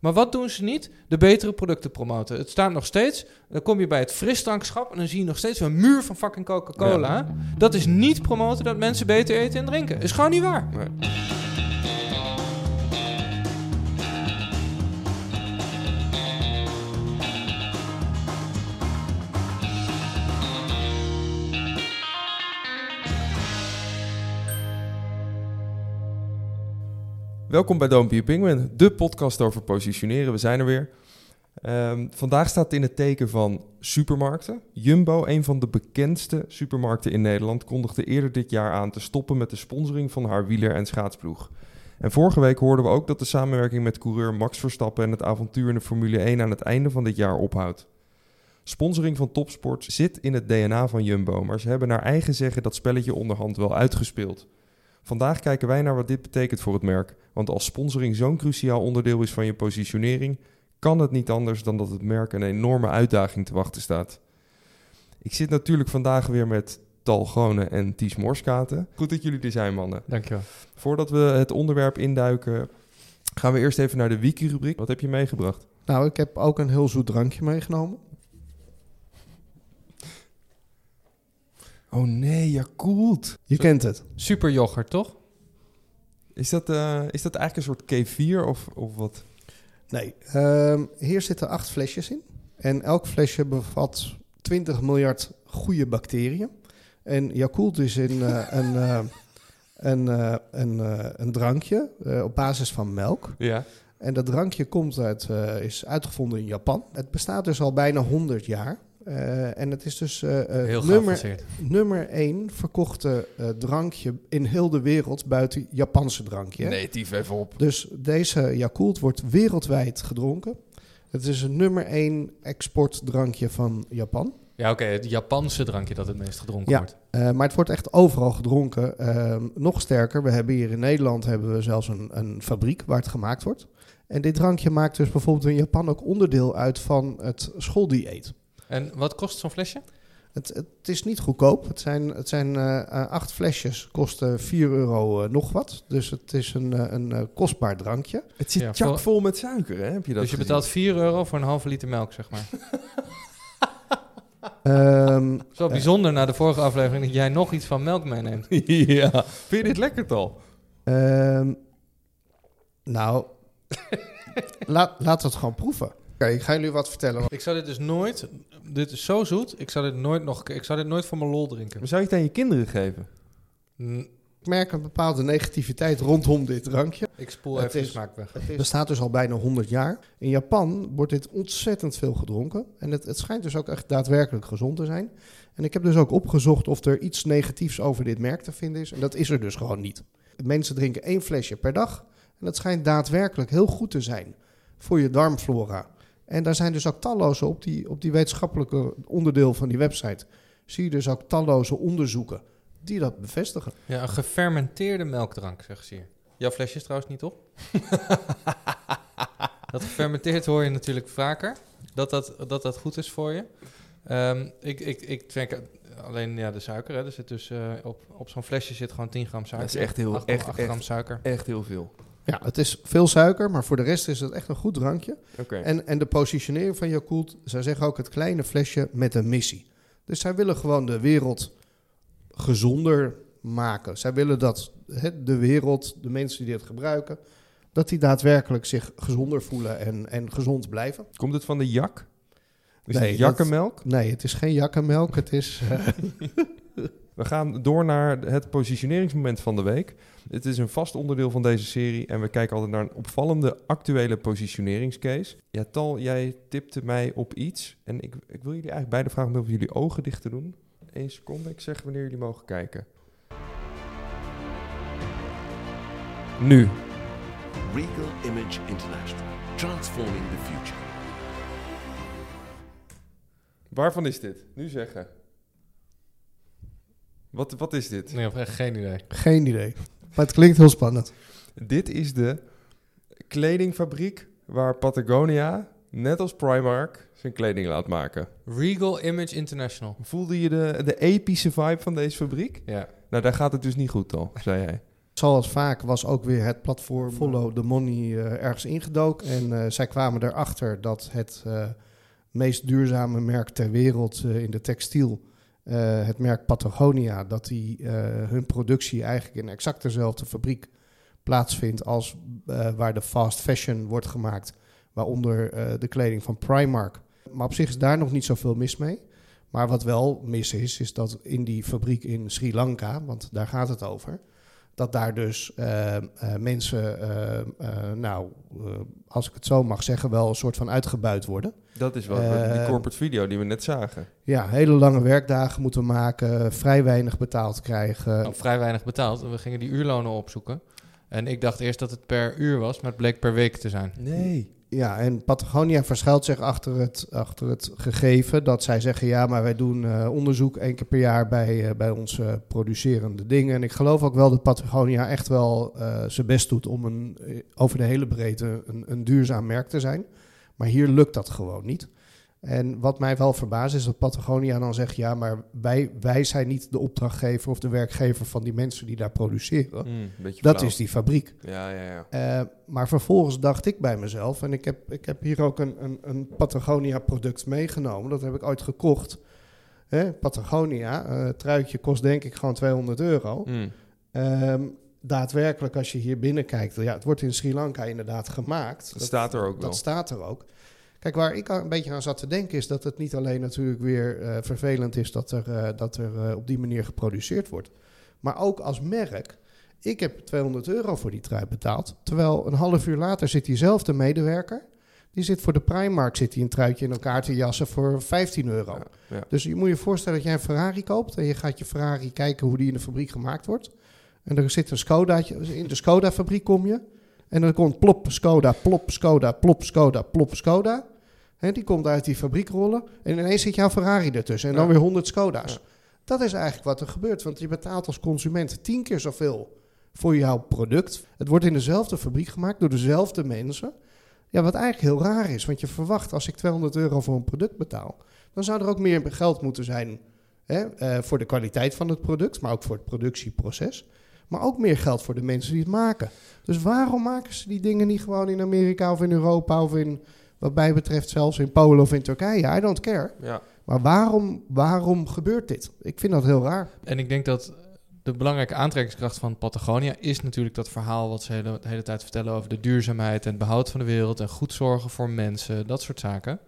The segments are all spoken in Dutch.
Maar wat doen ze niet? De betere producten promoten. Het staat nog steeds. Dan kom je bij het frisdrankschap en dan zie je nog steeds een muur van fucking Coca-Cola. Dat is niet promoten dat mensen beter eten en drinken. Is gewoon niet waar. Nee. Welkom bij Don't Penguin, de podcast over positioneren. We zijn er weer. Ehm, vandaag staat het in het teken van supermarkten. Jumbo, een van de bekendste supermarkten in Nederland, kondigde eerder dit jaar aan te stoppen met de sponsoring van haar wieler- en schaatsploeg. En vorige week hoorden we ook dat de samenwerking met coureur Max Verstappen en het avontuur in de Formule 1 aan het einde van dit jaar ophoudt. Sponsoring van topsport zit in het DNA van Jumbo, maar ze hebben naar eigen zeggen dat spelletje onderhand wel uitgespeeld. Vandaag kijken wij naar wat dit betekent voor het merk. Want als sponsoring zo'n cruciaal onderdeel is van je positionering, kan het niet anders dan dat het merk een enorme uitdaging te wachten staat. Ik zit natuurlijk vandaag weer met Tal Gone en Ties Morskaten. Goed dat jullie er zijn, mannen. Dankjewel. Voordat we het onderwerp induiken, gaan we eerst even naar de wiki-rubriek. Wat heb je meegebracht? Nou, ik heb ook een heel zoet drankje meegenomen. Oh nee, Yakult. Je kent het. Super yoghurt, toch? Is dat, eh, is dat eigenlijk een soort kefir of, of wat? Nee, ehm, hier zitten acht flesjes in. En elk flesje bevat 20 miljard goede bacteriën. En Yakult is in, eh, een, eh, een, eh, een, eh, een drankje eh, op basis van melk. Ja. En dat drankje komt uit, eh, is uitgevonden in Japan. Het bestaat dus al bijna 100 jaar. Eh, en het is dus Heel nummer, nummer 1 verkochte eh, drankje in heel de wereld buiten Japanse drankje. hè? Nee, tief even op. Dus deze Yakult wordt wereldwijd gedronken. Het is een nummer 1 exportdrankje van Japan. Ja, oké. het Japanse drankje dat het meest gedronken Ja. wordt. Eh, maar het wordt echt overal gedronken. Ehm, nog sterker, we hebben hier in Nederland hebben we zelfs een, een fabriek waar het gemaakt wordt. En dit drankje maakt dus bijvoorbeeld in Japan ook onderdeel uit van het schooldieet. En wat kost zo'n flesje? Het, het is niet goedkoop. Het zijn, het zijn eh, eh, acht flesjes, kosten 4 euro eh, nog wat. Dus het is een, een eh, kostbaar drankje. Het zit Ja, vol met suiker, hè? Heb je dat dus je gezien? betaalt 4 euro voor een halve liter melk, zeg maar. Ehm, Zo bijzonder na de vorige aflevering dat jij nog iets van melk meeneemt. ja. Vind je dit lekker, Tal? Ehm, nou, laat, laten we het gewoon proeven. Oké, ik ga jullie wat vertellen. Ik zou dit dus nooit... Dit is zo zoet. Ik zou dit nooit nog... Ik zou dit nooit voor mijn lol drinken. Maar zou je het aan je kinderen geven? Ik merk een bepaalde negativiteit rondom dit drankje. Ik spoel Het even de smaak weg. Het bestaat dus al bijna 100 jaar. In Japan wordt dit ontzettend veel gedronken. En het, het schijnt dus ook echt daadwerkelijk gezond te zijn. En ik heb dus ook opgezocht of er iets negatiefs over dit merk te vinden is. En dat is er dus gewoon niet. Mensen drinken één flesje per dag. En dat schijnt daadwerkelijk heel goed te zijn voor je darmflora. En daar zijn dus ook talloze op die, op die wetenschappelijke onderdeel van die website. Zie je dus ook talloze onderzoeken die dat bevestigen. Ja, een gefermenteerde melkdrank, zeggen ze hier. Jouw flesje is trouwens niet op. dat gefermenteerd hoor je natuurlijk vaker. Dat dat, dat, dat goed is voor je. Ehm, ik, ik, ik drink alleen ja, de suiker. Hè. Er zit dus, eh, op, op zo'n flesje zit gewoon 10 gram suiker. Dat is echt heel- 8, echt- gram echt. suiker. Echt heel veel. Ja, het is veel suiker, maar voor de rest is het echt een goed drankje. Oké. En, en de positionering van Yakult, zij zeggen ook het kleine flesje met een missie. Dus zij willen gewoon de wereld gezonder maken. Zij willen dat de wereld, de mensen die dit gebruiken, dat die daadwerkelijk zich gezonder voelen en, en gezond blijven. Komt het van de jak? Is Nee, het dat- jakkenmelk? Nee, het is geen jakkenmelk, het is... eh, We gaan door naar het positioneringsmoment van de week. Het is een vast onderdeel van deze serie en we kijken altijd naar een opvallende actuele positioneringscase. Ja, Tal, jij tipte mij op iets en ik, ik wil jullie eigenlijk beide vragen om jullie ogen dicht te doen. Eén seconde, ik zeg wanneer jullie mogen kijken. Nu. Regal Image International, transforming the future. Waarvan is dit? Nu zeggen. Wat, wat is dit? Nee, ik heb echt geen idee. geen idee. Maar het klinkt heel spannend. Dit is de kledingfabriek waar Patagonia, net als Primark, zijn kleding laat maken. Regal Image International. Voelde je de, de epische vibe van deze fabriek? Ja. Nou, daar gaat het dus niet goed al, zei jij. zoals vaak was ook weer het platform Follow the Money eh, ergens ingedoken. En eh, zij kwamen erachter dat het eh, meest duurzame merk ter wereld eh, in de textiel, eh, het merk Patagonia, dat die eh, hun productie eigenlijk in exact dezelfde fabriek plaatsvindt als eh, waar de fast fashion wordt gemaakt, waaronder de kleding van Primark. Maar op zich is daar nog niet zoveel mis mee. Maar wat wel mis is, is dat in die fabriek in Sri Lanka, want daar gaat het over, dat daar dus eh, eh, mensen, eh, eh, nou, eh, als ik het zo mag zeggen, wel een soort van uitgebuit worden. Dat is wat we- Eh, die corporate video die we net zagen. Ja, hele lange werkdagen moeten maken, vrij weinig betaald krijgen. Nou, vrij weinig betaald. We gingen die uurlonen opzoeken. En ik dacht eerst dat het per uur was, maar het bleek per week te zijn. Nee. Ja, en Patagonia verschuilt zich achter het, achter het gegeven dat zij zeggen: ja, maar wij doen eh, onderzoek één keer per jaar bij, eh, bij onze producerende dingen. En ik geloof ook wel dat Patagonia echt wel eh, zijn best doet om een, over de hele breedte een, een duurzaam merk te zijn. Maar hier lukt dat gewoon niet. En wat mij wel verbaast is dat Patagonia dan zegt: ja, maar wij, wij zijn niet de opdrachtgever of de werkgever van die mensen die daar produceren. Mm, Dat flauw. is die fabriek. Ja, ja, ja. Eh, maar vervolgens dacht ik bij mezelf, en ik heb, ik heb hier ook een, een, een Patagonia-product meegenomen. Dat heb ik ooit gekocht. Hè, Patagonia, het truitje kost denk ik gewoon 200 euro. Mm. Ehm, daadwerkelijk, als je hier binnenkijkt, ja, het wordt in Sri Lanka inderdaad gemaakt. Dat staat er ook wel. Dat staat er ook. Kijk, waar ik een beetje aan zat te denken is dat het niet alleen natuurlijk weer eh, vervelend is dat er, eh, dat er eh, op die manier geproduceerd wordt. Maar ook als merk. Ik heb 200 euro voor die trui betaald. Terwijl een half uur later zit diezelfde medewerker. Die zit voor de Primark zit die een truitje in elkaar te jassen voor 15 euro. Ja, ja. Dus je moet je voorstellen dat jij een Ferrari koopt. En je gaat je Ferrari kijken hoe die in de fabriek gemaakt wordt. En er zit een Skodaatje. In de Skoda-fabriek kom je. En dan komt plop, Skoda, plop, Skoda, plop, Skoda, plop, Skoda. Die komt uit die fabriek rollen. En ineens zit jouw Ferrari ertussen. En dan weer 100 Skoda's. Ja. Dat is eigenlijk wat er gebeurt. Want je betaalt als consument tien keer zoveel voor jouw product. Het wordt in dezelfde fabriek gemaakt door dezelfde mensen. Ja, wat eigenlijk heel raar is. Want je verwacht als ik 200 euro voor een product betaal... dan zou er ook meer geld moeten zijn hè, eh, voor de kwaliteit van het product... maar ook voor het productieproces. Maar ook meer geld voor de mensen die het maken. Dus waarom maken ze die dingen niet gewoon in Amerika of in Europa... of in, wat mij betreft zelfs in Polen of in Turkije? I don't care. Ja. Maar waarom, waarom gebeurt dit? Ik vind dat heel raar. En ik denk dat de belangrijke aantrekkingskracht van Patagonia is natuurlijk dat verhaal wat ze hele- de hele tijd vertellen over de duurzaamheid en het behoud van de wereld en goed zorgen voor mensen, dat soort zaken.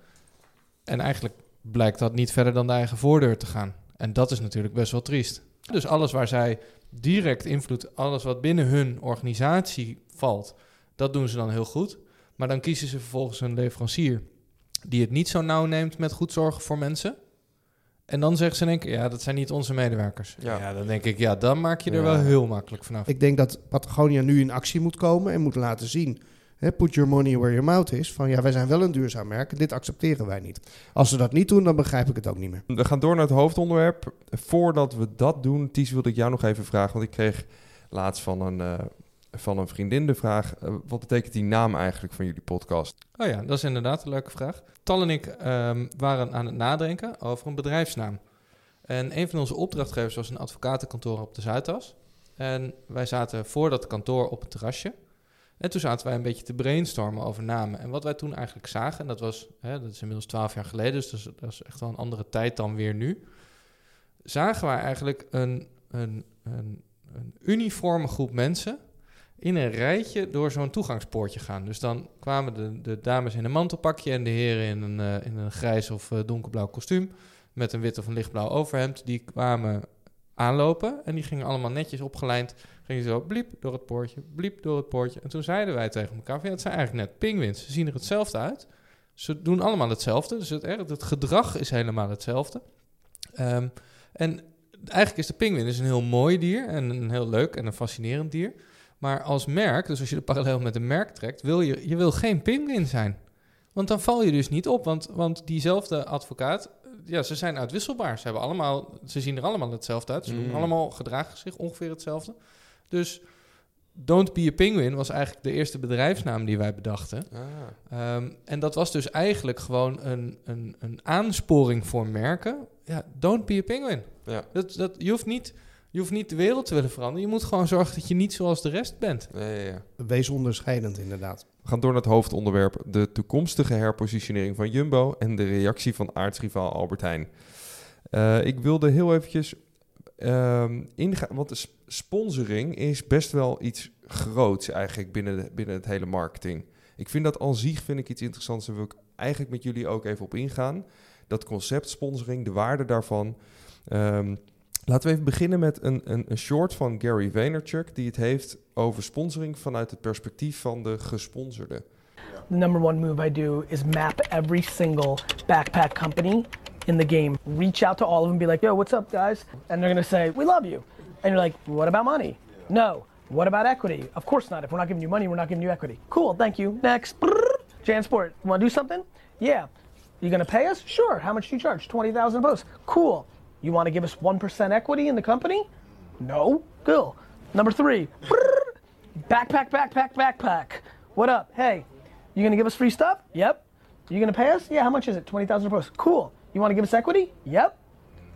En eigenlijk blijkt dat niet verder dan de eigen voordeur te gaan. En dat is natuurlijk best wel triest. Dus alles waar zij direct invloed, alles wat binnen hun organisatie valt, dat doen ze dan heel goed. Maar dan kiezen ze vervolgens een leverancier die het niet zo nauw neemt met goed zorgen voor mensen. En dan zeggen ze één keer, ja, dat zijn niet onze medewerkers. Ja. Ja, dan denk ik, ja, dan maak je er Ja. wel heel makkelijk vanaf. Ik denk dat Patagonia nu in actie moet komen en moet laten zien. Hè, put your money where your mouth is. Van ja, wij zijn wel een duurzaam merk en dit accepteren wij niet. Als ze dat niet doen, dan begrijp ik het ook niet meer. We gaan door naar het hoofdonderwerp. Voordat we dat doen, Ties, wilde ik jou nog even vragen. Want ik kreeg laatst van een, eh, van een vriendin de vraag... eh, wat betekent die naam eigenlijk van jullie podcast? Oh ja, dat is inderdaad een leuke vraag. Tal en ik ehm, waren aan het nadenken over een bedrijfsnaam. En een van onze opdrachtgevers was een advocatenkantoor op de Zuidas. En wij zaten voor dat kantoor op het terrasje. En toen zaten wij een beetje te brainstormen over namen. En wat wij toen eigenlijk zagen, en dat was, hè, dat is inmiddels twaalf jaar geleden, dus dat is, dat is echt wel een andere tijd dan weer nu. Zagen wij eigenlijk een, een, een, een uniforme groep mensen in een rijtje door zo'n toegangspoortje gaan. Dus dan kwamen de, de dames in een mantelpakje en de heren in een, eh, in een grijs of eh, donkerblauw kostuum met een wit of een lichtblauw overhemd. Die kwamen aanlopen en die gingen allemaal netjes opgelijnd. Gingen zo bliep door het poortje, bliep door het poortje. En toen zeiden wij tegen elkaar, van, ja, het zijn eigenlijk net pinguïns. Ze zien er hetzelfde uit. Ze doen allemaal hetzelfde. Dus het, het, gedrag is helemaal hetzelfde. Ehm, en eigenlijk is de pinguïn dus een heel mooi dier en een heel leuk en een fascinerend dier. Maar als merk, dus als je de parallel met een merk trekt, wil je, je wil geen pinguïn zijn. Want dan val je dus niet op, want, want diezelfde advocaat, ja, ze zijn uitwisselbaar. Ze, hebben allemaal, ze zien er allemaal hetzelfde uit. Ze doen Mm. allemaal gedragen zich ongeveer hetzelfde. Dus Don't Be a Penguin was eigenlijk de eerste bedrijfsnaam die wij bedachten. Ehm, en dat was dus eigenlijk gewoon een, een, een aansporing voor merken. Ja, don't be a penguin. Ja. Dat, dat, je, hoeft niet, Je hoeft niet de wereld te willen veranderen. Je moet gewoon zorgen dat je niet zoals de rest bent. Ja, ja, ja. Wees onderscheidend inderdaad. We gaan door naar het hoofdonderwerp. De toekomstige herpositionering van Jumbo en de reactie van aartsrivaal Albert Heijn. Eh, ik wilde heel eventjes ehm, ingaan, want sponsoring is best wel iets groots eigenlijk binnen, de- binnen het hele marketing. Ik vind dat al zich vind ik iets interessants en wil ik eigenlijk met jullie ook even op ingaan. Dat concept sponsoring, de waarde daarvan. Ehm, laten we even beginnen met een, een, een short van Gary Vaynerchuk die het heeft over sponsoring vanuit het perspectief van de gesponsorde. The number one move I do is map every single backpack company in the game. Reach out to all of them, be like, yo, what's up, guys? And they're gonna say, we love you. And you're like, what about money? No. What about equity? Of course not. If we're not giving you money, we're not giving you equity. Cool, thank you. Next. Jansport, wanna do something? Yeah. You gonna pay us? Sure. How much do you charge? 20,000 a post. Cool. You wanna give us 1% equity in the company? No. Cool. Number three. Backpack, backpack, backpack. What up? Hey, you gonna give us free stuff? Yep. You gonna pay us? Yeah, how much is it? 20,000 a post. Cool. You wanna give us equity? Yep.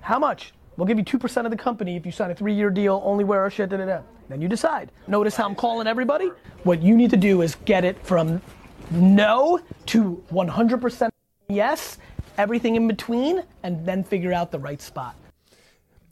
How much? We'll give you 2% of the company if you sign a three year deal, only wear our shit, da da da. Then you decide. Notice how I'm calling everybody? What you need to do is get it from no to 100% yes, everything in between, and then figure out the right spot.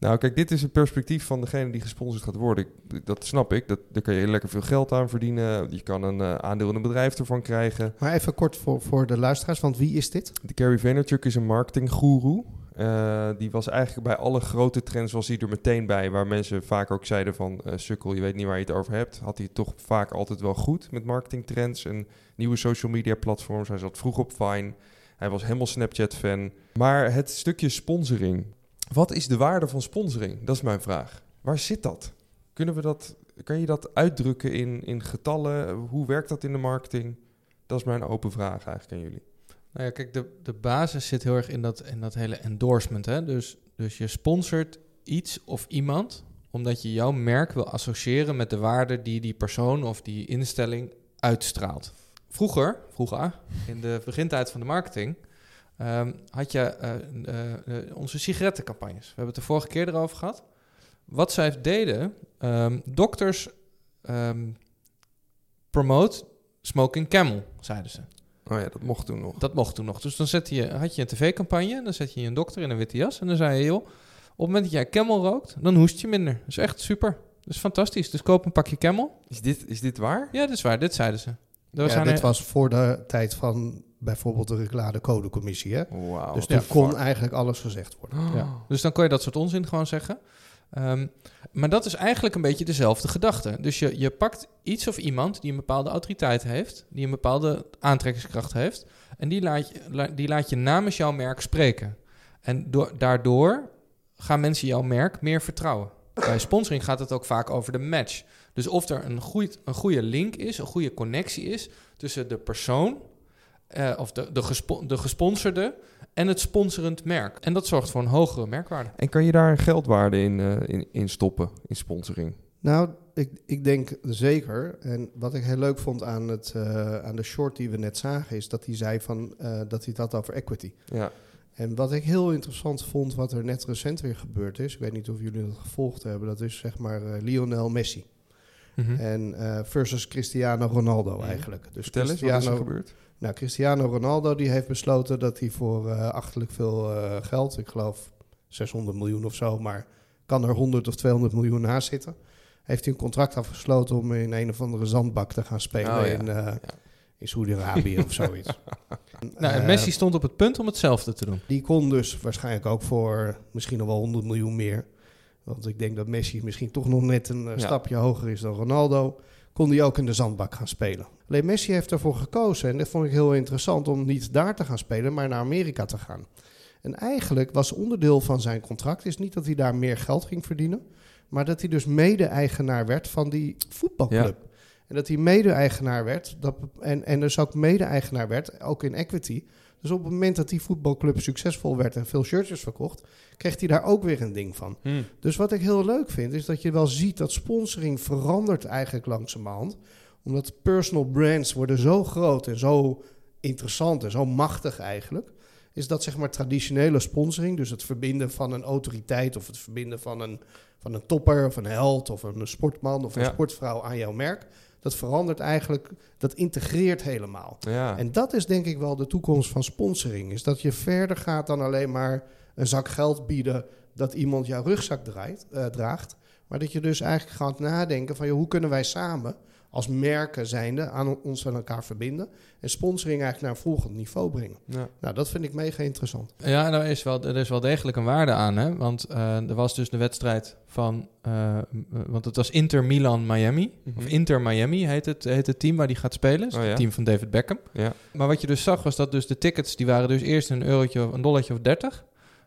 Nou, kijk, dit is het perspectief van degene die gesponsord gaat worden. Ik- dat snap ik. Dat, daar kan je lekker veel geld aan verdienen. Je kan een eh, aandeel in een bedrijf ervan krijgen. Maar even kort voor, voor de luisteraars, want wie is dit? De Gary Vaynerchuk is een marketinggoeroe. Eh, die was eigenlijk bij alle grote trends was hij er meteen bij. Waar mensen vaak ook zeiden van... eh, sukkel, je weet niet waar je het over hebt. Had hij het toch vaak altijd wel goed met marketingtrends en nieuwe social media platforms. Hij zat vroeg op Vine. Hij was helemaal Snapchat-fan. Maar het stukje sponsoring. Wat is de waarde van sponsoring? Dat is mijn vraag. Waar zit dat? Kunnen we dat, kan je dat uitdrukken in, in getallen? Hoe werkt dat in de marketing? Dat is mijn open vraag eigenlijk aan jullie. Nou ja, kijk, de, de basis zit heel erg in dat, in dat hele endorsement. Hè? Dus, dus je sponsort iets of iemand omdat je jouw merk wil associëren met de waarde die die persoon of die instelling uitstraalt. Vroeger, vroeger, in de begintijd van de marketing, ehm, had je eh, eh, eh, onze sigarettencampagnes. We hebben het de vorige keer erover gehad. Wat zij deden, ehm, dokters ehm, promote smoking camel, zeiden ze. Oh ja, dat mocht toen nog. Dat mocht toen nog. Dus dan zette je, had je een tv-campagne, dan zet je een dokter in een witte jas en dan zei je, joh, op het moment dat jij Camel rookt, dan hoest je minder. Dat is echt super. Dat is fantastisch. Dus koop een pakje Camel. Is dit, is dit waar? Ja, dit is waar. Dit zeiden ze. Er Ja, dit er- was voor de tijd van bijvoorbeeld de recladecodecommissie. Hè? Dus ja, toen kon eigenlijk alles gezegd worden. Ja. Dus dan kon je dat soort onzin gewoon zeggen. Ehm, maar dat is eigenlijk een beetje dezelfde gedachte. Dus je, je pakt iets of iemand die een bepaalde autoriteit heeft, die een bepaalde aantrekkingskracht heeft, en die laat je, la- die laat je namens jouw merk spreken. En door, daardoor gaan mensen jouw merk meer vertrouwen. Bij sponsoring gaat het ook vaak over de match. Dus of er een, goeie, een goede link is, een goede connectie is tussen de persoon, eh, of de, de, gespo- de gesponsorde, en het sponsorend merk. En dat zorgt voor een hogere merkwaarde. En kan je daar een geldwaarde in, eh, in, in stoppen, in sponsoring? Nou, ik, ik denk zeker. En wat ik heel leuk vond aan, het, eh, aan de short die we net zagen, is dat hij zei van, eh, dat hij het had over equity. Ja. En wat ik heel interessant vond, wat er net recent weer gebeurd is, ik weet niet of jullie dat gevolgd hebben, dat is zeg maar eh, Lionel Messi. Mhm. En eh, versus Cristiano Ronaldo Mhm. eigenlijk. Dus Vertel eens, wat is er gebeurd? nou, Cristiano Ronaldo die heeft besloten dat hij voor eh achterlijk veel eh, geld, ik geloof 600 miljoen of zo, maar kan er 100 of 200 miljoen naast zitten. Heeft hij een contract afgesloten om in een of andere zandbak te gaan spelen Oh, ja. in, eh in Saudi-Arabië of zoiets. Nou, en Messi stond op het punt om hetzelfde te doen. die kon dus waarschijnlijk ook voor misschien nog wel 100 miljoen meer. Want ik denk dat Messi misschien toch nog net een eh, Ja. stapje hoger is dan Ronaldo. Kon hij ook in de zandbak gaan spelen. Alleen Messi heeft ervoor gekozen, en dat vond ik heel interessant, om niet daar te gaan spelen, maar naar Amerika te gaan. En eigenlijk was onderdeel van zijn contract is niet dat hij daar meer geld ging verdienen, maar dat hij dus mede-eigenaar werd van die voetbalclub. En dat hij mede-eigenaar werd, dat, en, en dus ook mede-eigenaar werd, ook in equity. Dus op het moment dat die voetbalclub succesvol werd en veel shirtjes verkocht, kreeg hij daar ook weer een ding van. Dus wat ik heel leuk vind, is dat je wel ziet dat sponsoring verandert eigenlijk langzamerhand. Omdat personal brands worden zo groot en zo interessant en zo machtig eigenlijk. is dat zeg maar traditionele sponsoring, dus het verbinden van een autoriteit of het verbinden van een, van een topper of een held of een sportman of een Ja. sportvrouw aan jouw merk, dat verandert eigenlijk, dat integreert helemaal. Ja. En dat is denk ik wel de toekomst van sponsoring. Is dat je verder gaat dan alleen maar een zak geld bieden dat iemand jouw rugzak draait, eh, draagt. Maar dat je dus eigenlijk gaat nadenken van joh, hoe kunnen wij samen als merken zijnde aan ons aan elkaar verbinden. En sponsoring eigenlijk naar een volgend niveau brengen. ja. Nou, dat vind ik mega interessant. Ja, en er is, wel, er is wel degelijk een waarde aan, hè? Want eh, er was dus de wedstrijd van... eh, want het was Inter Milan Miami. Mhm. Of Inter Miami heet het, heet het team waar die gaat spelen. Dus Oh ja. Het team van David Beckham. Ja. Maar wat je dus zag was dat dus de tickets... die waren dus eerst een eurotje of een dollartje of 30.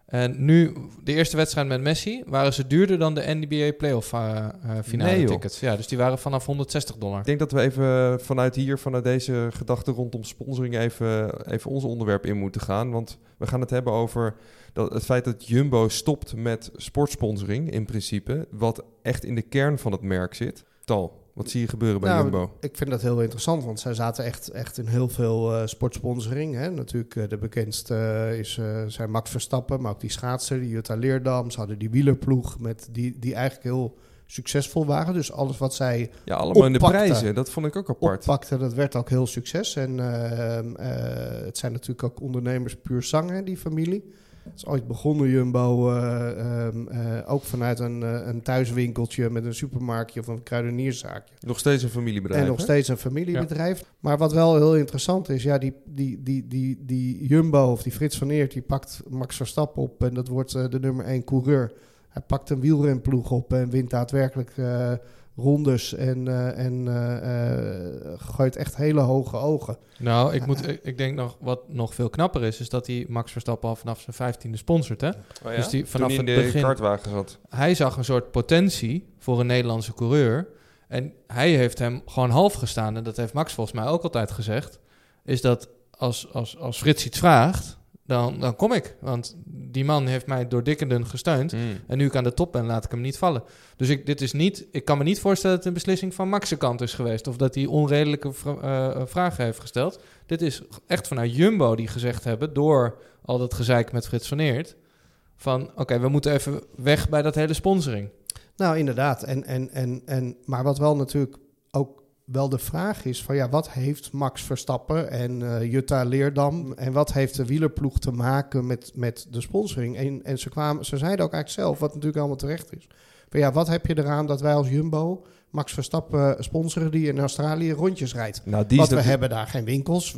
En nu, de eerste wedstrijd met Messi... waren ze duurder dan de NBA playoff eh, eh, finale Nee, tickets. Ja, dus die waren vanaf 160 dollar. Ik denk dat we even vanuit hier, vanuit deze gedachte rondom sponsoring, even, even ons onderwerp in moeten gaan. Want we gaan het hebben over dat, het feit dat Jumbo stopt met sportsponsoring in principe. Wat echt in de kern van het merk zit. Tal, wat zie je gebeuren bij Nou, Jumbo? Ik vind dat heel interessant, want zij zaten echt, echt in heel veel eh, sportsponsoring. Hè. Natuurlijk, eh, de bekendste eh, is, zijn Max Verstappen, maar ook die schaatser, die Jutta Leerdam. Ze hadden die wielerploeg, met die, die eigenlijk heel succesvol waren. Dus alles wat zij Ja, allemaal in de prijzen. Dat vond ik ook apart. oppakten, dat werd ook heel succes. En eh, eh, het zijn natuurlijk ook ondernemers puur zang, hè, die familie. Het is ooit begonnen, Jumbo, eh, ehm, eh, ook vanuit een, eh, een thuiswinkeltje met een supermarktje of een kruidenierszaakje. Nog steeds een familiebedrijf. En nog hè? steeds een familiebedrijf. Maar wat wel heel interessant is, ja, die, die, die, die, die Jumbo of die Frits van Eert, die pakt Max Verstappen op en dat wordt de nummer één coureur. Hij pakt een wielrenploeg op en wint daadwerkelijk rondes en, eh, en eh, eh, gooit echt hele hoge ogen. Nou, ik, moet, ik, ik denk nog wat nog veel knapper is... is dat hij Max Verstappen al vanaf zijn vijftiende sponsort, hè? Oh ja? Dus die vanaf Toen hij in het de kartwagen zat. hij zag een soort potentie voor een Nederlandse coureur. En hij heeft hem gewoon half gestaan. En dat heeft Max volgens mij ook altijd gezegd. Is dat als, als, als Frits iets vraagt, dan, dan kom ik. Want die man heeft mij door dik en dun gesteund. Mm. En nu ik aan de top ben, laat ik hem niet vallen. Dus ik, dit is niet, ik kan me niet voorstellen dat het een beslissing van Max' kant is geweest. Of dat hij onredelijke vra- eh, vragen heeft gesteld. Dit is echt vanuit Jumbo die gezegd hebben, door al dat gezeik met Frits van Eert... van oké, we moeten even weg bij dat hele sponsoring. Nou, inderdaad. En, en, en, en, maar wat wel natuurlijk ook wel de vraag is van ja, wat heeft Max Verstappen en eh, Jutta Leerdam en wat heeft de wielerploeg te maken met, met de sponsoring? En, en ze, kwamen, ze zeiden ook eigenlijk zelf, wat natuurlijk allemaal terecht is. Van ja, wat heb je eraan dat wij als Jumbo Max Verstappen sponsoren die in Australië rondjes rijdt? Nou, die Want we hebben daar geen winkels.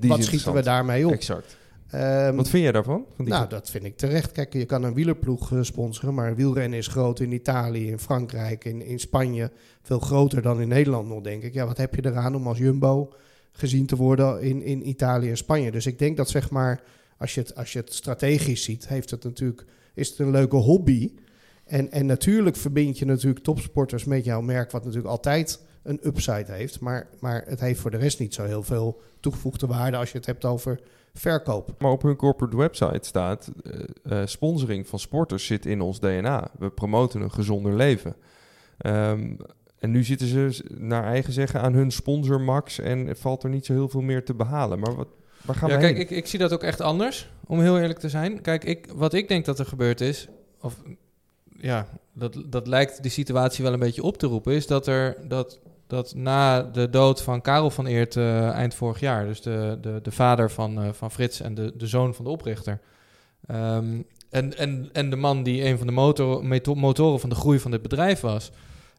wat schieten we daarmee op? Exact. Ehm, Wat vind jij daarvan? Van die nou, dat vind ik terecht. Kijk, je kan een wielerploeg eh, sponsoren, maar wielrennen is groot in Italië, in Frankrijk, in, in Spanje. Veel groter dan in Nederland nog, denk ik. Ja, wat heb je eraan om als Jumbo gezien te worden in, in Italië en Spanje? Dus ik denk dat, zeg maar, als je het, als je het strategisch ziet, heeft het natuurlijk, is het een leuke hobby. En, en natuurlijk verbind je natuurlijk topsporters met jouw merk, wat natuurlijk altijd een upside heeft. Maar, maar het heeft voor de rest niet zo heel veel toegevoegde waarde als je het hebt over verkoop. Maar op hun corporate website staat: eh, eh, sponsoring van sporters zit in ons DNA. We promoten een gezonder leven. Ehm, en nu zitten ze naar eigen zeggen aan hun sponsor Max en valt er niet zo heel veel meer te behalen. Maar wat, waar gaan ja, we kijk, heen? ik, ik zie dat ook echt anders, om heel eerlijk te zijn. Kijk, ik, wat ik denk dat er gebeurd is, of ja, dat, dat lijkt die situatie wel een beetje op te roepen, is dat er dat, dat na de dood van Karel van Eert eh, eind vorig jaar, dus de, de, de vader van, eh, van Frits en de, de zoon van de oprichter. ehm, en, en, en de man die een van de motor, motoren van de groei van dit bedrijf was,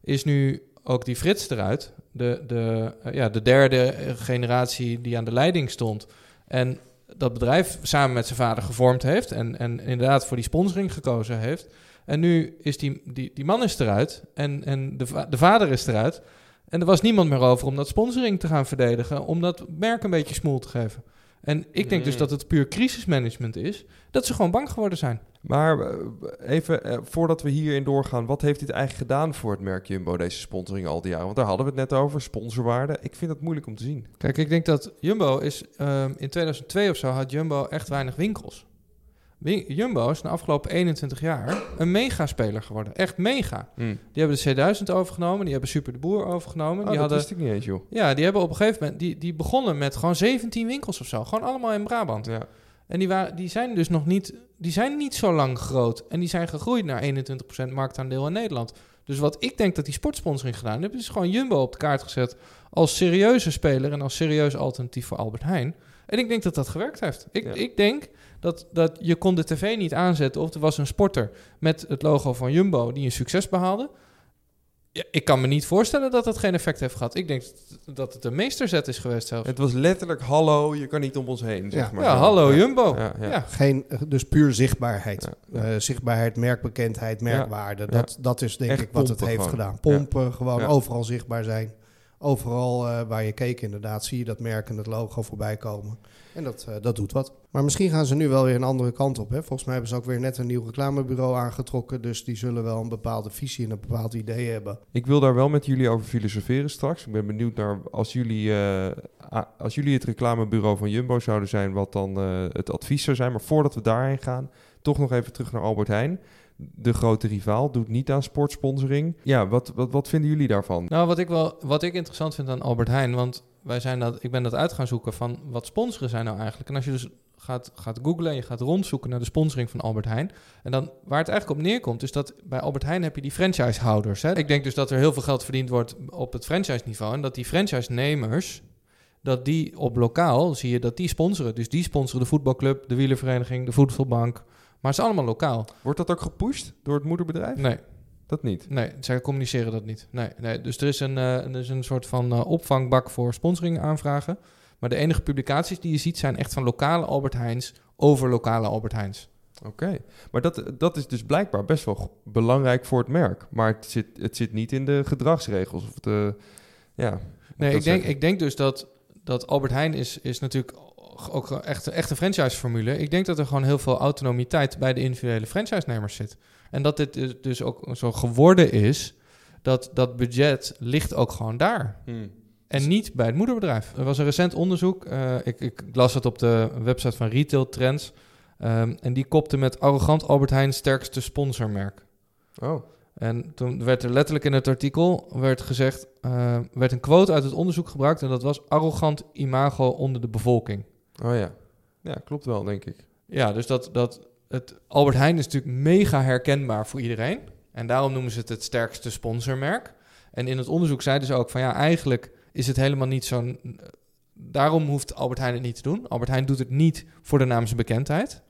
is nu ook die Frits eruit. De, de, eh, ja, de derde generatie die aan de leiding stond. En dat bedrijf samen met zijn vader gevormd heeft. En, en inderdaad voor die sponsoring gekozen heeft. En nu is die, die, die man is eruit. En, en de, de vader is eruit. En er was niemand meer over om dat sponsoring te gaan verdedigen. Om dat merk een beetje smoel te geven. En ik denk dus dat het puur crisismanagement is. Dat ze gewoon bang geworden zijn. Maar eh, even eh, voordat we hierin doorgaan, wat heeft dit eigenlijk gedaan voor het merk Jumbo, deze sponsoring al die jaren? Want daar hadden we het net over, sponsorwaarde. Ik vind het moeilijk om te zien. Kijk, ik denk dat Jumbo is... ehm, in 2002 of zo had Jumbo echt weinig winkels. Jumbo is de afgelopen 21 jaar een megaspeler geworden. Echt mega. Die hebben de C1000 overgenomen. Die hebben Super de Boer overgenomen. Oh, die dat hadden, wist ik niet eens, joh. ja, die hebben op een gegeven moment... Die, die begonnen met gewoon 17 winkels of zo. Gewoon allemaal in Brabant. Ja. En die, waren, die zijn dus nog niet, die zijn niet zo lang groot. En die zijn gegroeid naar 21% marktaandeel in Nederland. Dus wat ik denk dat die sportsponsoring gedaan heeft, is gewoon Jumbo op de kaart gezet als serieuze speler en als serieus alternatief voor Albert Heijn. En ik denk dat dat gewerkt heeft. Ik, Ja. ik denk dat, dat je kon de tv niet aanzetten of er was een sporter met het logo van Jumbo die een succes behaalde. Ja, ik kan me niet voorstellen dat dat geen effect heeft gehad. Ik denk dat het een meesterzet is geweest zelfs. Het was letterlijk hallo, je kan niet om ons heen, zeg Ja. maar. ja, hallo Ja. Jumbo. Ja, ja. Ja. Geen, dus puur zichtbaarheid. Eh, zichtbaarheid, merkbekendheid, merkwaarde. Ja. Dat, dat is denk Echt ik wat het heeft gewoon. gedaan. Pompen, gewoon Ja. overal zichtbaar zijn. Overal eh, waar je keek inderdaad, zie je dat merk en het logo voorbij komen. En dat, eh, dat doet wat. Maar misschien gaan ze nu wel weer een andere kant op. Hè? Volgens mij hebben ze ook weer net een nieuw reclamebureau aangetrokken. Dus die zullen wel een bepaalde visie en een bepaald idee hebben. Ik wil daar wel met jullie over filosoferen straks. Ik ben benieuwd naar als jullie, eh, als jullie het reclamebureau van Jumbo zouden zijn, wat dan het advies zou zijn. Maar voordat we daarheen gaan, toch nog even terug naar Albert Heijn. De grote rivaal doet niet aan sportsponsoring. Ja, wat, wat, wat vinden jullie daarvan? Nou, wat ik, wel, wat ik interessant vind aan Albert Heijn, want wij zijn dat, ik ben dat uit gaan zoeken van wat sponsoren zijn nou eigenlijk. En als je dus gaat, gaat googlen en je gaat rondzoeken naar de sponsoring van Albert Heijn. En dan waar het eigenlijk op neerkomt, is dat bij Albert Heijn heb je die franchisehouders. Hè? Ik denk dus dat er heel veel geld verdiend wordt op het franchise-niveau. En dat die franchise-nemers, dat die op lokaal zie je dat die sponsoren. Dus die sponsoren de voetbalclub, de wielervereniging, de voetbalbank. Maar het is allemaal lokaal. Wordt dat ook gepusht door het moederbedrijf? Nee, Dat niet. Nee, zij communiceren dat niet. Nee, nee. Dus er is een, eh, er is een soort van eh, opvangbak voor sponsoring aanvragen. Maar de enige publicaties die je ziet zijn echt van lokale Albert Heijns over lokale Albert Heijns. Oké, maar dat, dat is dus blijkbaar best wel belangrijk voor het merk. Maar het zit, het zit niet in de gedragsregels. Of de, ja, Nee, ik denk, zeggen? ik denk dus dat, dat Albert Heijn is, is natuurlijk ook echt, echt een franchise-formule. Ik denk dat er gewoon heel veel autonomiteit bij de individuele franchise-nemers zit. En dat dit dus- dus ook zo geworden is, dat dat budget ligt ook gewoon daar. Hmm. En niet bij het moederbedrijf. Er was een recent onderzoek. eh, ik, ik las het op de website van Retail Trends. ehm, en die kopte met arrogant Albert Heijn sterkste sponsormerk. Oh, En toen werd er letterlijk in het artikel werd gezegd, eh, werd een quote uit het onderzoek gebruikt en dat was arrogant imago onder de bevolking. Oh ja. Ja, klopt wel, denk ik. Ja, dus dat, dat het Albert Heijn is natuurlijk mega herkenbaar voor iedereen. En daarom noemen ze het het sterkste sponsormerk. En in het onderzoek zeiden ze ook van ja, eigenlijk is het helemaal niet zo'n... Daarom hoeft Albert Heijn het niet te doen. Albert Heijn doet het niet voor de naamsbekendheid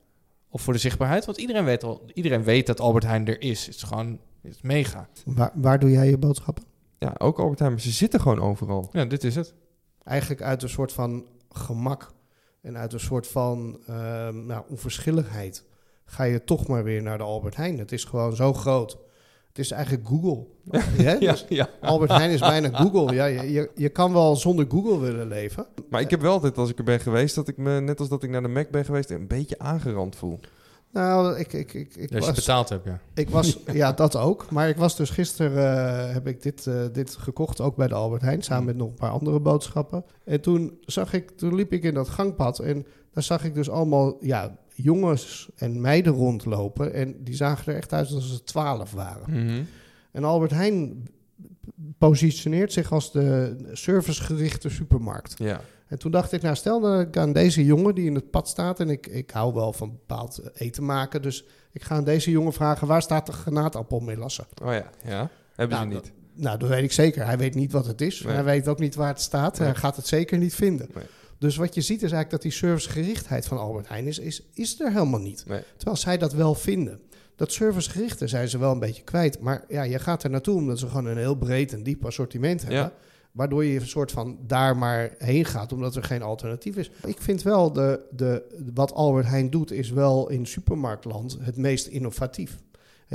of voor de zichtbaarheid. Want iedereen weet, al, iedereen weet dat Albert Heijn er is. Het is gewoon het is mega. Waar, waar doe jij je boodschappen? Ja, ook Albert Heijn, maar ze zitten gewoon overal. Ja, dit is het. Eigenlijk uit een soort van gemak en uit een soort van ehm, nou, onverschilligheid ga je toch maar weer naar de Albert Heijn. Het is gewoon zo groot. Het is eigenlijk Google. Ja, dus ja. Albert Heijn is bijna Google. Ja, je, je, je kan wel zonder Google willen leven. Maar ik heb wel altijd, als ik er ben geweest, dat ik me, net als dat ik naar de Mac ben geweest, een beetje aangerand voel. Nou, ik, ik, ik, ik, je betaald hebt, ja. ik was... Ja, dat ook. Maar ik was dus gisteren... eh, heb ik dit, eh, dit gekocht, ook bij de Albert Heijn. Samen met nog een paar andere boodschappen. En toen, zag ik, toen liep ik in dat gangpad. En daar zag ik dus allemaal ja, jongens en meiden rondlopen. En die zagen er echt uit alsof ze twaalf waren. En Albert Heijn positioneert zich als de servicegerichte supermarkt. Ja. En toen dacht ik, nou stel dat ik aan deze jongen die in het pad staat... en ik, ik hou wel van bepaald eten maken... dus ik ga aan deze jongen vragen... waar staat de granaatappelmelasse? Oh ja, ja. Hebben Nou, ze niet. Nou, dat weet ik zeker. Hij weet niet wat het is. Nee. Hij weet ook niet waar het staat. Nee. Hij gaat het zeker niet vinden. Nee. Dus wat je ziet is eigenlijk dat die servicegerichtheid van Albert Heijn is, is, is er helemaal niet. Terwijl zij dat wel vinden. Dat servicegerichte zijn ze wel een beetje kwijt. Maar ja, je gaat er naartoe omdat ze gewoon een heel breed en diep assortiment hebben. Ja. Waardoor je een soort van daar maar heen gaat, omdat er geen alternatief is. Ik vind wel, de, de, wat Albert Heijn doet, is wel in supermarktland het meest innovatief.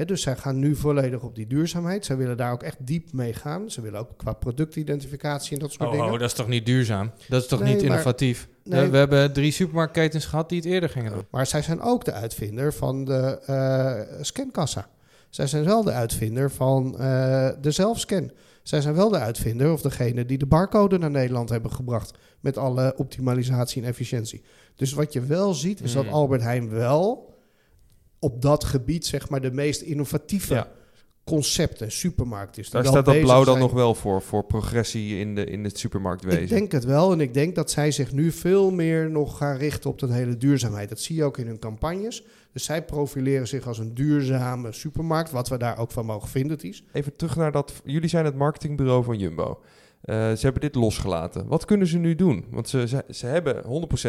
Dus zij gaan nu volledig op die duurzaamheid. Zij willen daar ook echt diep mee gaan. Ze willen ook qua productidentificatie en dat soort Oh, dingen. oh, dat is toch niet duurzaam? Dat is toch Nee, niet maar- innovatief? Nee. We, we hebben drie supermarktketens gehad die het eerder gingen doen. Maar zij zijn ook de uitvinder van de eh, scankassa. Zij zijn wel de uitvinder van eh, de zelfscan. Zij zijn wel de uitvinder of degene die de barcode naar Nederland hebben gebracht. Met alle optimalisatie en efficiëntie. Dus wat je wel ziet is dat Hmm. Albert Heijn wel op dat gebied zeg maar de meest innovatieve Ja. Concept en supermarkt is. Daar staat dat blauw dan zijn. nog wel voor, voor progressie in, de, in het supermarktwezen. Ik denk het wel. En ik denk dat zij zich nu veel meer nog gaan richten op dat hele duurzaamheid. Dat zie je ook in hun campagnes. Dus zij profileren zich als een duurzame supermarkt. Wat we daar ook van mogen vinden, Ties. Even terug naar dat. Jullie zijn het marketingbureau van Jumbo. Eh, ze hebben dit losgelaten. Wat kunnen ze nu doen? Want ze, ze, ze hebben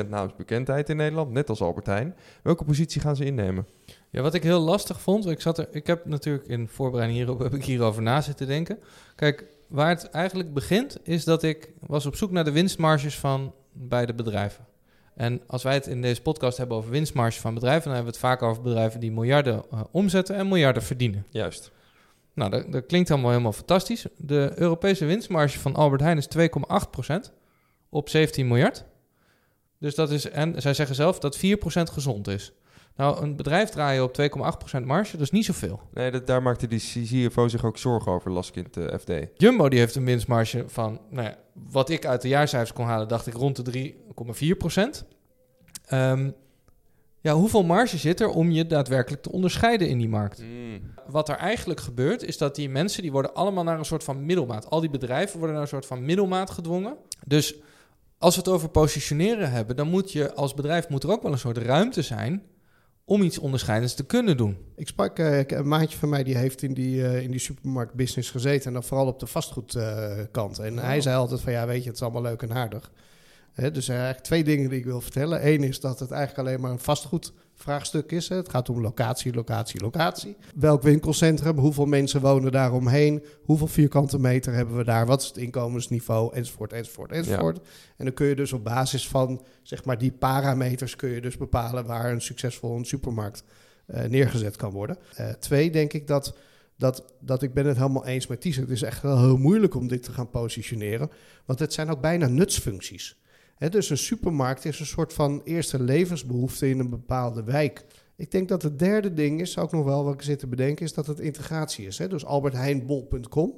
100% naamsbekendheid in Nederland, net als Albert Heijn. Welke positie gaan ze innemen? Ja, wat ik heel lastig vond, ik, zat er, ik heb natuurlijk in voorbereiding hierop heb ik hierover na zitten denken. Kijk, waar het eigenlijk begint, is dat ik was op zoek naar de winstmarges van beide bedrijven. En als wij het in deze podcast hebben over winstmarges van bedrijven, dan hebben we het vaak over bedrijven die miljarden eh, omzetten en miljarden verdienen. Juist. Nou, dat, dat klinkt allemaal helemaal fantastisch. De Europese winstmarge van Albert Heijn is 2,8% op 17 miljard. Dus dat is, en zij zeggen zelf dat 4% gezond is. Nou, een bedrijf draaien op 2,8% marge, dat is niet zoveel. Nee, dat, daar maakte die CFO zich ook zorgen over, las ik in het eh, FD. Jumbo die heeft een winstmarge van, nou ja, wat ik uit de jaarcijfers kon halen, dacht ik rond de 3,4%. Ehm ja, hoeveel marge zit er om je daadwerkelijk te onderscheiden in die markt? Wat er eigenlijk gebeurt, is dat die mensen, die worden allemaal naar een soort van middelmaat. Al die bedrijven worden naar een soort van middelmaat gedwongen. Dus als we het over positioneren hebben, dan moet je als bedrijf moet er ook wel een soort ruimte zijn om iets onderscheidends te kunnen doen. Ik sprak eh, een maatje van mij die heeft in die, eh, in die supermarktbusiness gezeten. En dan vooral op de vastgoedkant. en hij zei altijd van ja, weet je, het is allemaal leuk en aardig. Hè, dus er zijn eigenlijk twee dingen die ik wil vertellen. Eén is dat het eigenlijk alleen maar een vastgoedvraagstuk is. Hè. Het gaat om locatie, locatie, locatie. Welk winkelcentrum, hoeveel mensen wonen daar omheen, hoeveel vierkante meter hebben we daar, wat is het inkomensniveau, enzovoort, enzovoort, enzovoort. En dan kun je dus op basis van zeg maar, die parameters kun je dus bepalen waar een succesvol een supermarkt eh, neergezet kan worden. Eh, twee, denk ik dat, dat, dat ik ben het helemaal eens met Ties. Het is echt wel heel moeilijk om dit te gaan positioneren. Want het zijn ook bijna nutsfuncties. Hè, dus een supermarkt is een soort van eerste levensbehoefte in een bepaalde wijk. Ik denk dat het derde ding is, ook nog wel wat ik zit te bedenken, is dat het integratie is. Hè? Dus albertheijnbol.com.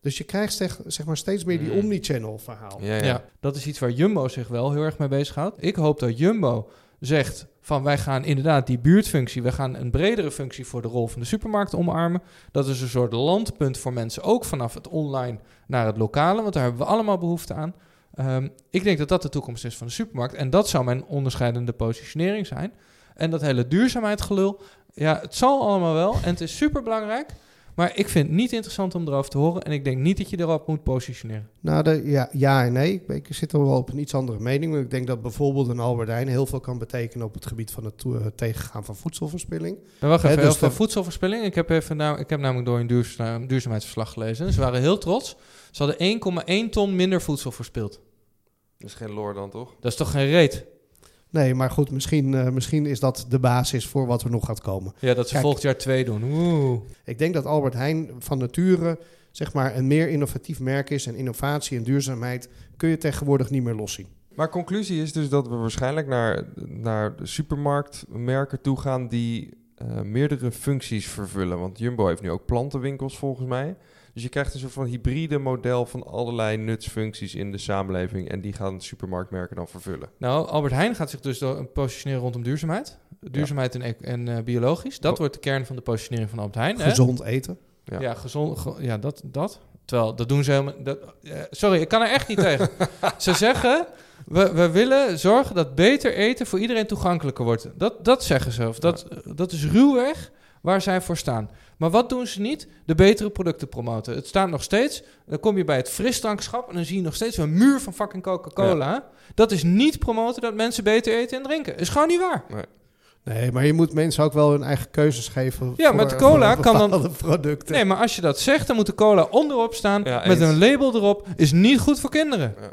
Dus je krijgt zeg, zeg maar steeds meer die Mm. omnichannel verhaal. Ja, ja. Ja. dat is iets waar Jumbo zich wel heel erg mee bezighoudt. Ik hoop dat Jumbo zegt van wij gaan inderdaad die buurtfunctie, we gaan een bredere functie voor de rol van de supermarkt omarmen. Dat is een soort landpunt voor mensen, ook vanaf het online naar het lokale, want daar hebben we allemaal behoefte aan. Ehm, ik denk dat dat de toekomst is van de supermarkt en dat zou mijn onderscheidende positionering zijn. En dat hele duurzaamheidsgelul, ja, het zal allemaal wel en het is super belangrijk. Maar ik vind het niet interessant om erover te horen. En ik denk niet dat je erop moet positioneren. Nou, de, ja, ja en nee. Ik, zit er wel op een iets andere mening. Maar ik denk dat bijvoorbeeld een Albert Heijn heel veel kan betekenen op het gebied van het tegengaan van voedselverspilling. Maar wacht even, dus veel de- voedselverspilling. Ik heb, even nou, ik heb namelijk door een duurza- duurzaamheidsverslag gelezen. Ze waren heel trots. Ze hadden 1,1 ton minder voedsel verspild. Dat is geen lore dan, toch? Dat is toch geen reet? Nee, maar goed, misschien, eh, misschien is dat de basis voor wat er nog gaat komen. Ja, dat ze Kijk. volgend jaar twee doen. Oeh. Ik denk dat Albert Heijn van nature zeg maar, een meer innovatief merk is. En innovatie en duurzaamheid kun je tegenwoordig niet meer loszien. Maar conclusie is dus dat we waarschijnlijk naar, naar de supermarktmerken toe gaan die eh, meerdere functies vervullen. Want Jumbo heeft nu ook plantenwinkels volgens mij. Dus je krijgt een soort van hybride model van allerlei nutsfuncties in de samenleving. En die gaan supermarktmerken dan vervullen. Nou, Albert Heijn gaat zich dus door- positioneren rondom duurzaamheid. Duurzaamheid en, en eh, biologisch. Dat Oh. wordt de kern van de positionering van Albert Heijn. hè? Gezond eten. Ja. Ja, gezond. ge- ja, dat, dat. Terwijl, dat doen ze helemaal... Dat, eh, sorry, ik kan er echt niet tegen. Ze zeggen, we, we willen zorgen dat beter eten voor iedereen toegankelijker wordt. Dat, dat zeggen ze. Of dat, dat is ruwweg waar zij voor staan. Maar wat doen ze niet? De betere producten promoten. Het staat nog steeds... Dan kom je bij het frisdrankschap... en dan zie je nog steeds een muur van fucking Coca-Cola. Dat is niet promoten dat mensen beter eten en drinken. Is gewoon niet waar. Nee, maar je moet mensen ook wel hun eigen keuzes geven. Ja, voor- met de cola kan dan- producten. Nee, maar als je dat zegt, dan moet de cola onderop staan... Ja, met eens. een label erop. Is niet goed voor kinderen. Ja,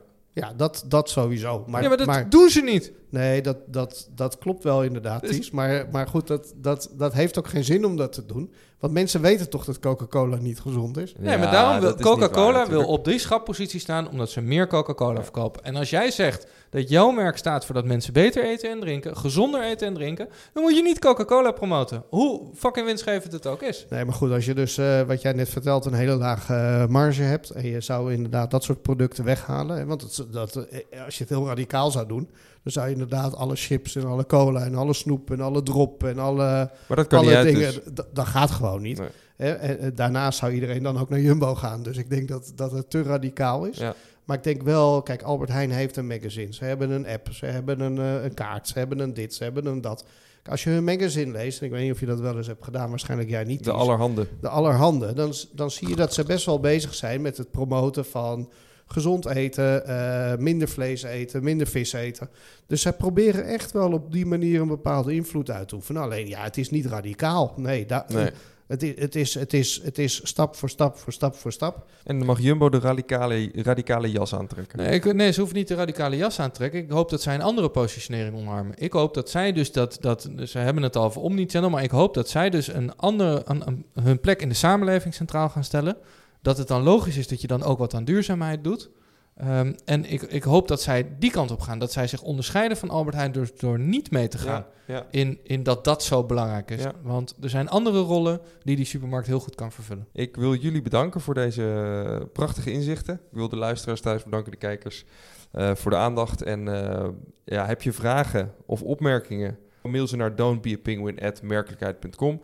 dat, dat sowieso. Maar, ja, maar dat maar- doen ze niet. nee, dat, dat, dat klopt wel inderdaad, Dus- Ties. Maar, maar goed, dat, dat, dat heeft ook geen zin om dat te doen. Want mensen weten toch dat Coca-Cola niet gezond is. Nee, maar daarom wil Coca-Cola wil op die schappositie staan omdat ze meer Coca-Cola verkopen. En als jij zegt dat jouw merk staat voor dat mensen beter eten en drinken, gezonder eten en drinken, dan moet je niet Coca-Cola promoten. Hoe fucking winstgevend het ook is. Nee, maar goed, als je dus, eh, wat jij net vertelt, een hele lage eh, marge hebt... en je zou inderdaad dat soort producten weghalen... Hè, want het, dat, eh, als je het heel radicaal zou doen... Dan zou je inderdaad alle chips en alle cola en alle snoep en alle drop en alle, Maar dat kan alle niet uit, dingen. dus. Dat gaat gewoon niet. Nee. En, en daarnaast zou iedereen dan ook naar Jumbo gaan. Dus ik denk dat, dat het te radicaal is. Ja. Maar ik denk wel, kijk, Albert Heijn heeft een magazine. Ze hebben een app, ze hebben een, eh, een kaart, ze hebben een dit, ze hebben een dat. Als je hun magazine leest, en ik weet niet of je dat wel eens hebt gedaan, waarschijnlijk jij niet. De allerhande. de allerhande, dan, dan zie je dat ze best wel bezig zijn met het promoten van gezond eten, eh, minder vlees eten, minder vis eten. Dus zij proberen echt wel op die manier een bepaalde invloed uit te oefenen. Alleen ja, het is niet radicaal. Nee, Nee. het, is, het, is, het, is, het is stap voor stap voor stap voor stap. En dan mag Jumbo de radicale, radicale jas aantrekken. Nee, ik, nee, ze hoeven niet de radicale jas aan te trekken. Ik hoop dat zij een andere positionering omarmen. Ik hoop dat zij dus dat... dat ze hebben het al over Omnichannel, maar ik hoop dat zij dus een andere... Een, een- hun plek in de samenleving centraal gaan stellen. Dat het dan logisch is dat je dan ook wat aan duurzaamheid doet. Ehm, en ik, ik hoop dat zij die kant op gaan. Dat zij zich onderscheiden van Albert Heijn door, door niet mee te gaan. Ja, ja. In, in dat dat zo belangrijk is. Ja. Want er zijn andere rollen die die supermarkt heel goed kan vervullen. Ik wil jullie bedanken voor deze prachtige inzichten. Ik wil de luisteraars thuis bedanken, de kijkers, eh, voor de aandacht. En eh, ja, heb je vragen of opmerkingen? Mail ze naar don'tbeapenguin.merkelijkheid.com.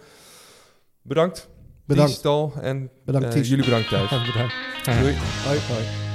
Bedankt. Bedankt. En Bedankt, eh, jullie bedankt thuis. Bedankt. Doei. Hoi, hoi.